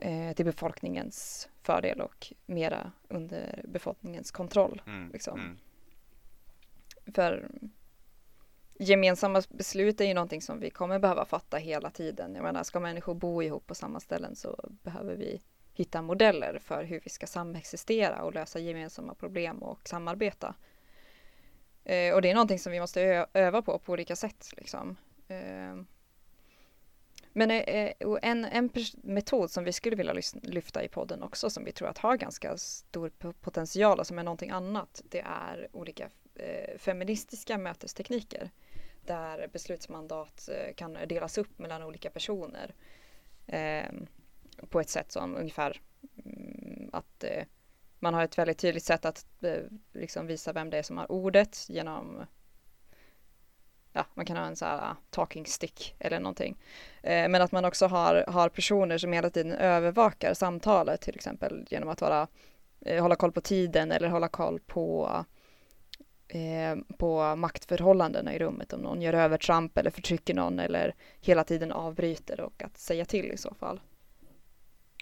eh, till befolkningens fördel och mera under befolkningens kontroll. Mm, liksom. mm. För gemensamma beslut är ju någonting som vi kommer behöva fatta hela tiden. Jag menar, ska människor bo ihop på samma ställen så behöver vi hitta modeller för hur vi ska samexistera och lösa gemensamma problem och samarbeta. Eh, och det är någonting som vi måste öva på på olika sätt. Liksom. Eh, men eh, eh en, en metod som vi skulle vilja lyfta i podden också som vi tror att har ganska stor potential och som är någonting annat det är olika eh, feministiska mötestekniker där beslutsmandat eh, kan delas upp mellan olika personer ehm, på ett sätt som ungefär mm, att eh, man har ett väldigt tydligt sätt att eh, liksom visa vem det är som har ordet genom ja, man kan ha en så här ah, talking stick eller någonting. Eh, men att man också har, har personer som hela tiden övervakar samtalet till exempel genom att vara, eh, hålla koll på tiden eller hålla koll på eh, på maktförhållandena i rummet om någon gör övertramp eller förtrycker någon eller hela tiden avbryter och att säga till i så fall.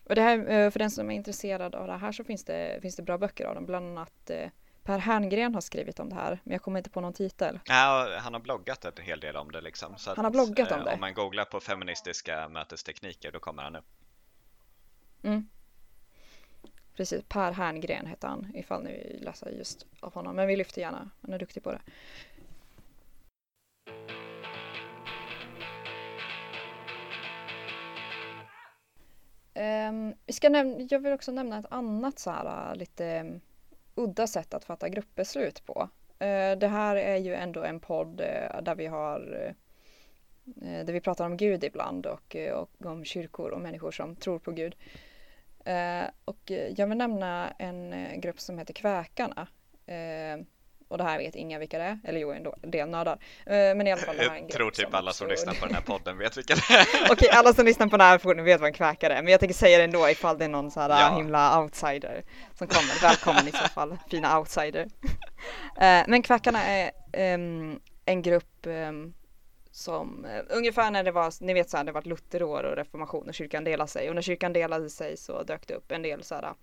Och det här, eh, för den som är intresserad av det här så finns det, finns det bra böcker av dem, bland annat eh, Per Herngren har skrivit om det här, men jag kommer inte på någon titel. Ja, han har bloggat en hel del om det liksom. Så han har bloggat om eh, det? Om man googlar på feministiska mötestekniker då kommer han upp. Mm. Precis, Per Herngren heter han ifall ni vill läsa just av honom. Men vi lyfter gärna, han är duktig på det. Um, vi ska näm- jag vill också nämna ett annat så här äh, lite mm, udda sätt att fatta gruppbeslut på. Uh, det här är ju ändå en podd uh, där vi har uh, där vi pratar om Gud ibland och, och om kyrkor och människor som tror på Gud. Eh, och jag vill nämna en eh, grupp som heter Kväkarna. Eh, och det här vet inga vilka det är, eller jo, en del nördar. Men i alla fall det här är en Jag tror typ alla som lyssnar på den här podden vet vilka det <laughs> är. Okej, alla som lyssnar på den här podden vet vad en kväkare är, men jag tänker säga det ändå ifall det är någon så här ja. himla outsider som kommer. Välkommen i så fall, <laughs> fina outsider. Men Kväkarna är um, en grupp um, som eh, ungefär när det var, ni vet så här, det var Lutherår och reformation och kyrkan delade sig och när kyrkan delade sig så dök det upp en del så här eh,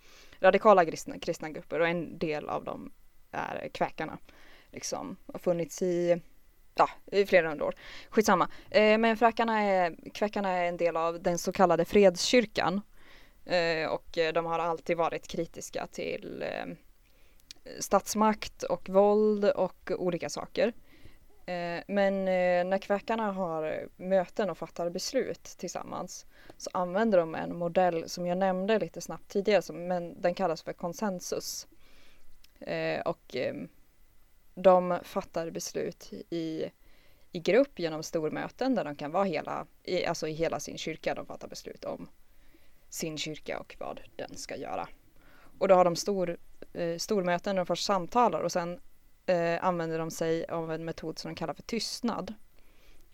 radikala kristna, kristna grupper och en del av dem är kväkarna. Liksom har funnits i ja, i flera hundra år. Skitsamma. Eh, men fräkarna är, kväkarna är en del av den så kallade fredskyrkan. Eh, och eh, de har alltid varit kritiska till eh, statsmakt och våld och olika saker. Eh, men eh, när kväkarna har möten och fattar beslut tillsammans så använder de en modell som jag nämnde lite snabbt tidigare, men den kallas för konsensus. Eh, och de fattar beslut i, i grupp genom stormöten där de kan vara hela, alltså i hela sin kyrka, de fattar beslut om sin kyrka och vad den ska göra. Och då har de stor, stormöten, de först samtalar och sen eh, använder de sig av en metod som de kallar för tystnad.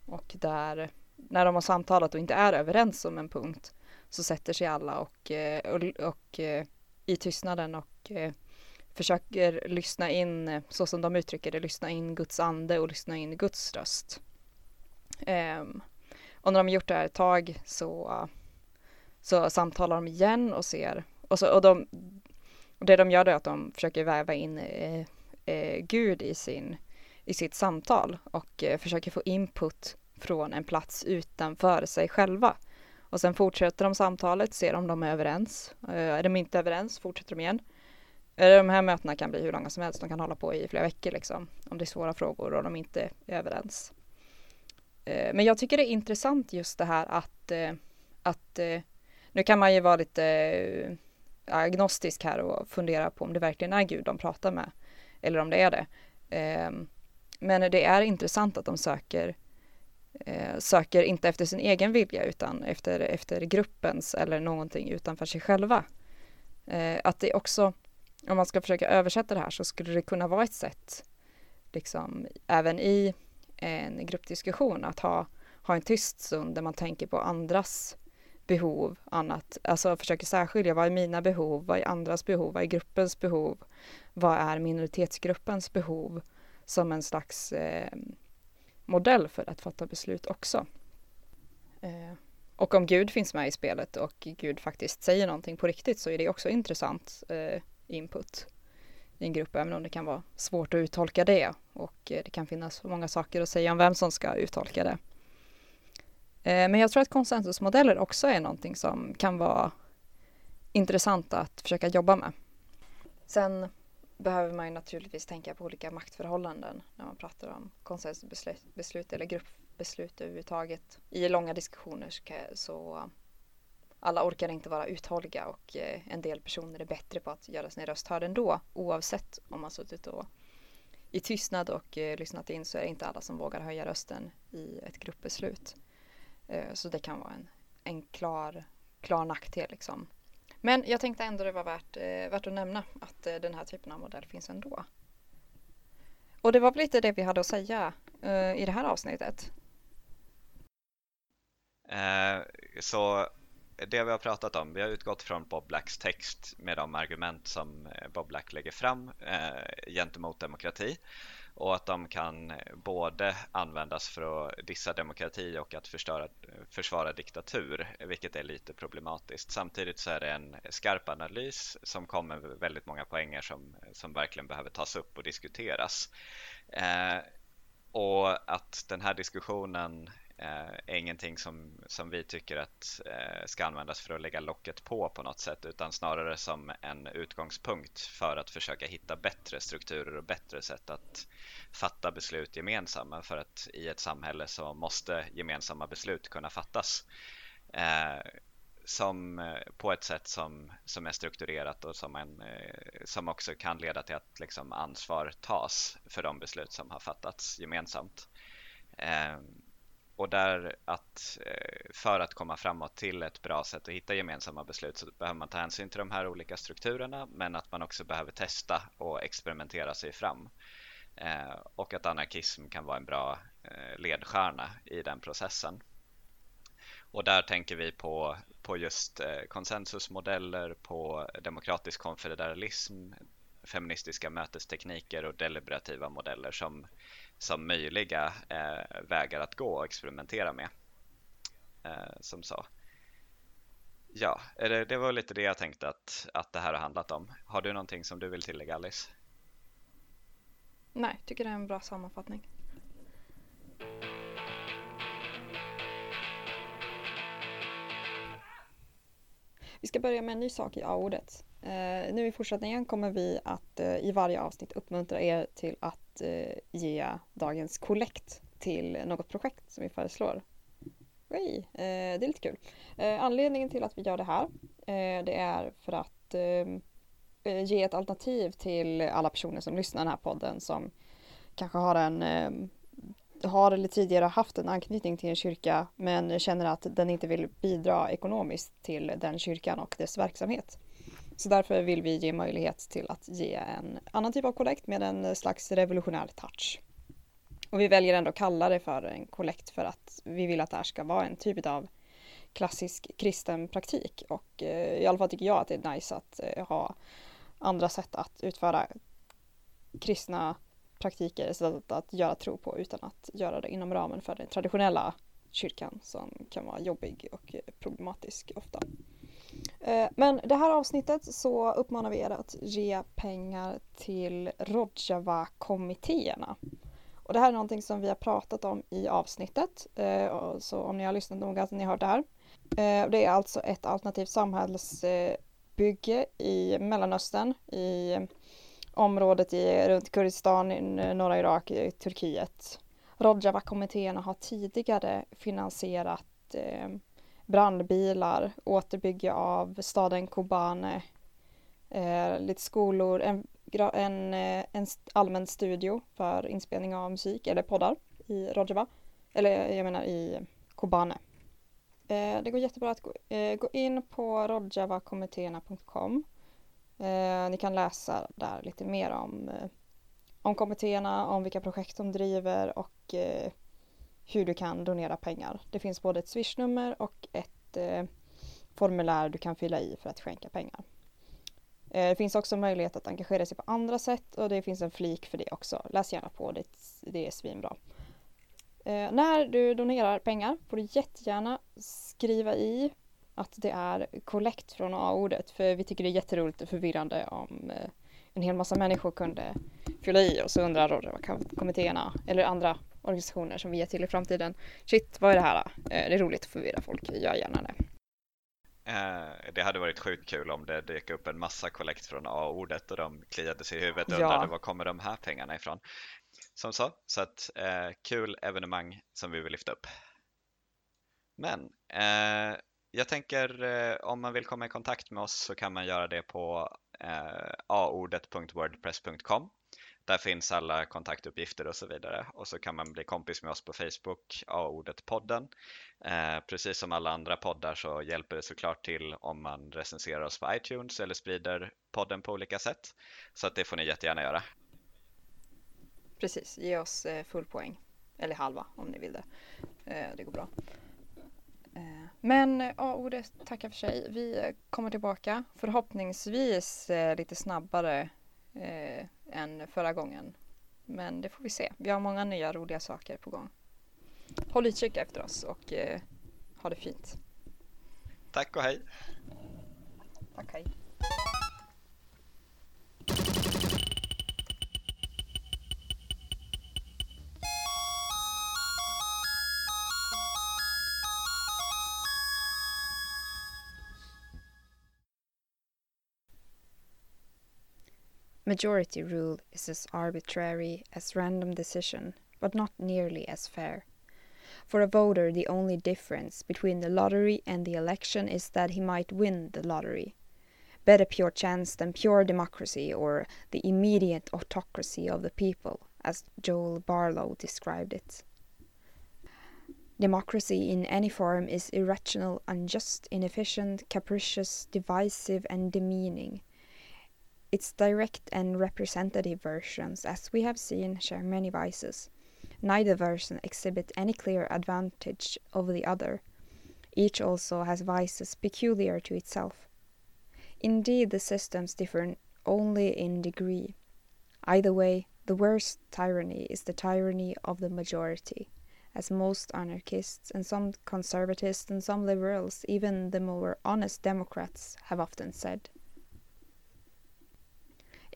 Och där när de har samtalat och inte är överens om en punkt så sätter sig alla och, eh, och, och eh, i tystnaden och eh, försöker lyssna in, så som de uttrycker det, lyssna in Guds ande och lyssna in Guds röst. Um, och när de har gjort det här ett tag så, så samtalar de igen och ser, och, så, och, de, det de gör är att de försöker väva in eh, eh, Gud i, sin, i sitt samtal och eh, försöker få input från en plats utanför sig själva. Och sen fortsätter de samtalet, ser om de är överens. Eh, är de inte överens fortsätter de igen. Eh, de här mötena kan bli hur långa som helst, de kan hålla på i flera veckor liksom. Om det är svåra frågor och de inte är överens. Eh, men jag tycker det är intressant just det här att, eh, att eh, nu kan man ju vara lite eh, agnostisk här och fundera på om det verkligen är Gud de pratar med. Eller om det är det. Ehm, men det är intressant att de söker eh, söker inte efter sin egen vilja utan efter, efter gruppens eller någonting utanför sig själva. Eh, att det också, om man ska försöka översätta det här så skulle det kunna vara ett sätt, liksom även i en gruppdiskussion, att ha, ha en tyst stund där man tänker på andras behov, annat, alltså försöker särskilja vad är mina behov, vad är andras behov, vad är gruppens behov, vad är minoritetsgruppens behov som en slags eh, modell för att fatta beslut också. Eh, och om Gud finns med i spelet och Gud faktiskt säger någonting på riktigt så är det också intressant eh, input i en grupp, även om det kan vara svårt att uttolka det och eh, det kan finnas många saker att säga om vem som ska uttolka det. Eh, men jag tror att konsensusmodeller också är någonting som kan vara intressant att försöka jobba med. Sen behöver man ju naturligtvis tänka på olika maktförhållanden när man pratar om konsensusbeslut eller gruppbeslut överhuvudtaget. I långa diskussioner så alla orkar inte vara uthålliga och eh, en del personer är bättre på att göra sin röst hörd ändå oavsett om man suttit och i tystnad och eh, lyssnat in så är det inte alla som vågar höja rösten i ett gruppbeslut. Eh, så det kan vara en, en klar, klar nackdel liksom. Men jag tänkte ändå det var värt, eh, värt att nämna att eh, den här typen av modell finns ändå. Och det var väl lite det vi hade att säga i det här avsnittet. Eh, så det vi har pratat om, vi har utgått från Bob Blacks text med de argument som Bob Black lägger fram eh, gentemot demokrati och att de kan eh, både användas för att dissa demokrati och att förstöra, försvara diktatur, vilket är lite problematiskt. Samtidigt så är det en skarp analys som kommer med väldigt många poänger som, som verkligen behöver tas upp och diskuteras. Eh, och att den här diskussionen eh, ingenting som, som vi tycker att eh, ska användas för att lägga locket på på något sätt utan snarare som en utgångspunkt för att försöka hitta bättre strukturer och bättre sätt att fatta beslut gemensamma. För att i ett samhälle så måste gemensamma beslut kunna fattas. Eh, som eh, på ett sätt som, som är strukturerat och som, en, eh, som också kan leda till att liksom ansvar tas för de beslut som har fattats gemensamt. Eh, och där att eh, för att komma framåt till ett bra sätt att hitta gemensamma beslut så behöver man ta hänsyn till de här olika strukturerna men att man också behöver testa och experimentera sig fram. Eh, och att anarkism kan vara en bra eh, ledstjärna i den processen. Och där tänker vi på, på just konsensusmodeller, på demokratisk konfederalism, feministiska mötestekniker och deliberativa modeller som som möjliga eh, vägar att gå och experimentera med. Eh, som så. Ja, det, det, var lite det jag tänkte att, att det här har handlat om. Har du någonting som du vill tillägga Alice? Nej, tycker det är en bra sammanfattning. Vi ska börja med en ny sak i A-ordet. Eh, nu i fortsättningen kommer vi att eh, i varje avsnitt uppmuntra er till att eh, ge dagens kollekt till något projekt som vi föreslår. Oj, eh, det är lite kul. Eh, anledningen till att vi gör det här eh, det är för att eh, eh, ge ett alternativ till alla personer som lyssnar den här podden som kanske har en eh, har eller tidigare haft en anknytning till en kyrka men känner att den inte vill bidra ekonomiskt till den kyrkan och dess verksamhet. Så därför vill vi ge möjlighet till att ge en annan typ av kollekt med en slags revolutionär touch. Och vi väljer ändå att kalla det för en kollekt för att vi vill att det här ska vara en typ av klassisk kristen praktik och eh, i alla fall tycker jag att det är nice att eh, ha andra sätt att utföra kristna praktiker, sätt att göra tro på utan att göra det inom ramen för den traditionella kyrkan som kan vara jobbig och problematisk ofta. Eh, men det här avsnittet så uppmanar vi er att ge pengar till Rojava-kommittéerna. Och det här är någonting som vi har pratat om i avsnittet, eh, så om ni har lyssnat noga så har ni hört det här. Eh, det är alltså ett alternativt samhällsbygge i Mellanöstern, i området i, runt Kurdistan, i norra Irak, i Turkiet. Rojava-kommittéerna har tidigare finansierat eh, brandbilar, återbygge av staden Kobane, eh, lite skolor, en, en, eh, en allmän studio för inspelning av musik eller poddar i Rojava, eller jag menar i Kobane. Eh, det går jättebra att gå, eh, gå in på rojavakommittéerna.com. Eh, ni kan läsa där lite mer om, eh, om kommittéerna, om vilka projekt de driver och eh, hur du kan donera pengar. Det finns både ett swishnummer och ett eh, formulär du kan fylla i för att skänka pengar. Eh, det finns också möjlighet att engagera sig på andra sätt och det finns en flik för det också. Läs gärna på, det, det är svinbra. Eh, när du donerar pengar får du jättegärna skriva i att det är kollekt från A-ordet för vi tycker det är jätteroligt och förvirrande om eh, en hel massa människor kunde fylla i och så undrar kommittéerna eller andra organisationer som vi ger till i framtiden. Shit, vad är det här? Eh, det är roligt att förvirra folk, gör gärna det. Eh, det hade varit sjukt kul om det dök upp en massa kollekt från A-ordet och de kliade sig i huvudet och ja. undrade var kommer de här pengarna ifrån? Som så, så att eh, kul evenemang som vi vill lyfta upp. Men eh, jag tänker eh, om man vill komma i kontakt med oss så kan man göra det på aordet.wordpress.com där finns alla kontaktuppgifter och så vidare och så kan man bli kompis med oss på Facebook, A-ordet podden. Eh, precis som alla andra poddar så hjälper det såklart till om man recenserar oss på iTunes eller sprider podden på olika sätt. Så att det får ni jättegärna göra. Precis, ge oss eh, full poäng. Eller halva om ni vill det. Eh, det går bra. Eh, men A-ordet tackar för sig. Vi kommer tillbaka förhoppningsvis lite snabbare än förra gången. Men det får vi se. Vi har många nya roliga saker på gång. Håll utkik efter oss och eh, ha det fint. Tack och hej. Tack, hej. Majority rule is as arbitrary as random decision, but not nearly as fair. For a voter, the only difference between the lottery and the election is that he might win the lottery. Better pure chance than pure democracy or the immediate autocracy of the people, as Joel Barlow described it. Democracy in any form is irrational, unjust, inefficient, capricious, divisive, and demeaning. Its direct and representative versions, as we have seen, share many vices. Neither version exhibits any clear advantage over the other. Each also has vices peculiar to itself. Indeed, the systems differ only in degree. Either way, the worst tyranny is the tyranny of the majority, as most anarchists and some conservatives and some liberals, even the more honest Democrats, have often said.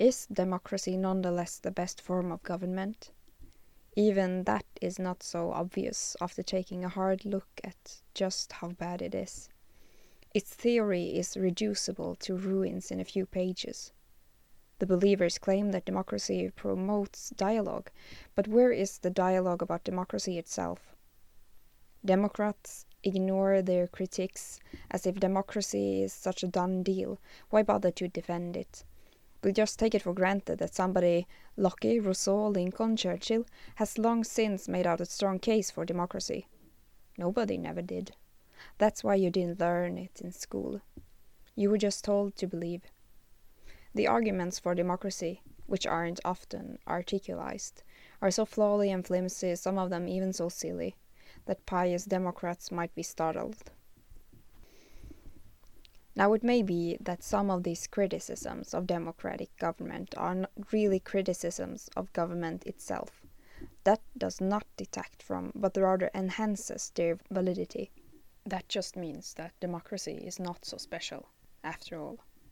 Is democracy nonetheless the best form of government? Even that is not so obvious after taking a hard look at just how bad it is. Its theory is reducible to ruins in a few pages. The believers claim that democracy promotes dialogue, but where is the dialogue about democracy itself? Democrats ignore their critics as if democracy is such a done deal. Why bother to defend it? We just take it for granted that somebody, Locke, Rousseau, Lincoln, Churchill, has long since made out a strong case for democracy. Nobody never did. That's why you didn't learn it in school. You were just told to believe. The arguments for democracy, which aren't often articulated, are so flawly and flimsy, some of them even so silly, that pious Democrats might be startled. Now, it may be that some of these criticisms of democratic government are not really criticisms of government itself. That does not detract from, but rather enhances their validity. That just means that democracy is not so special, after all.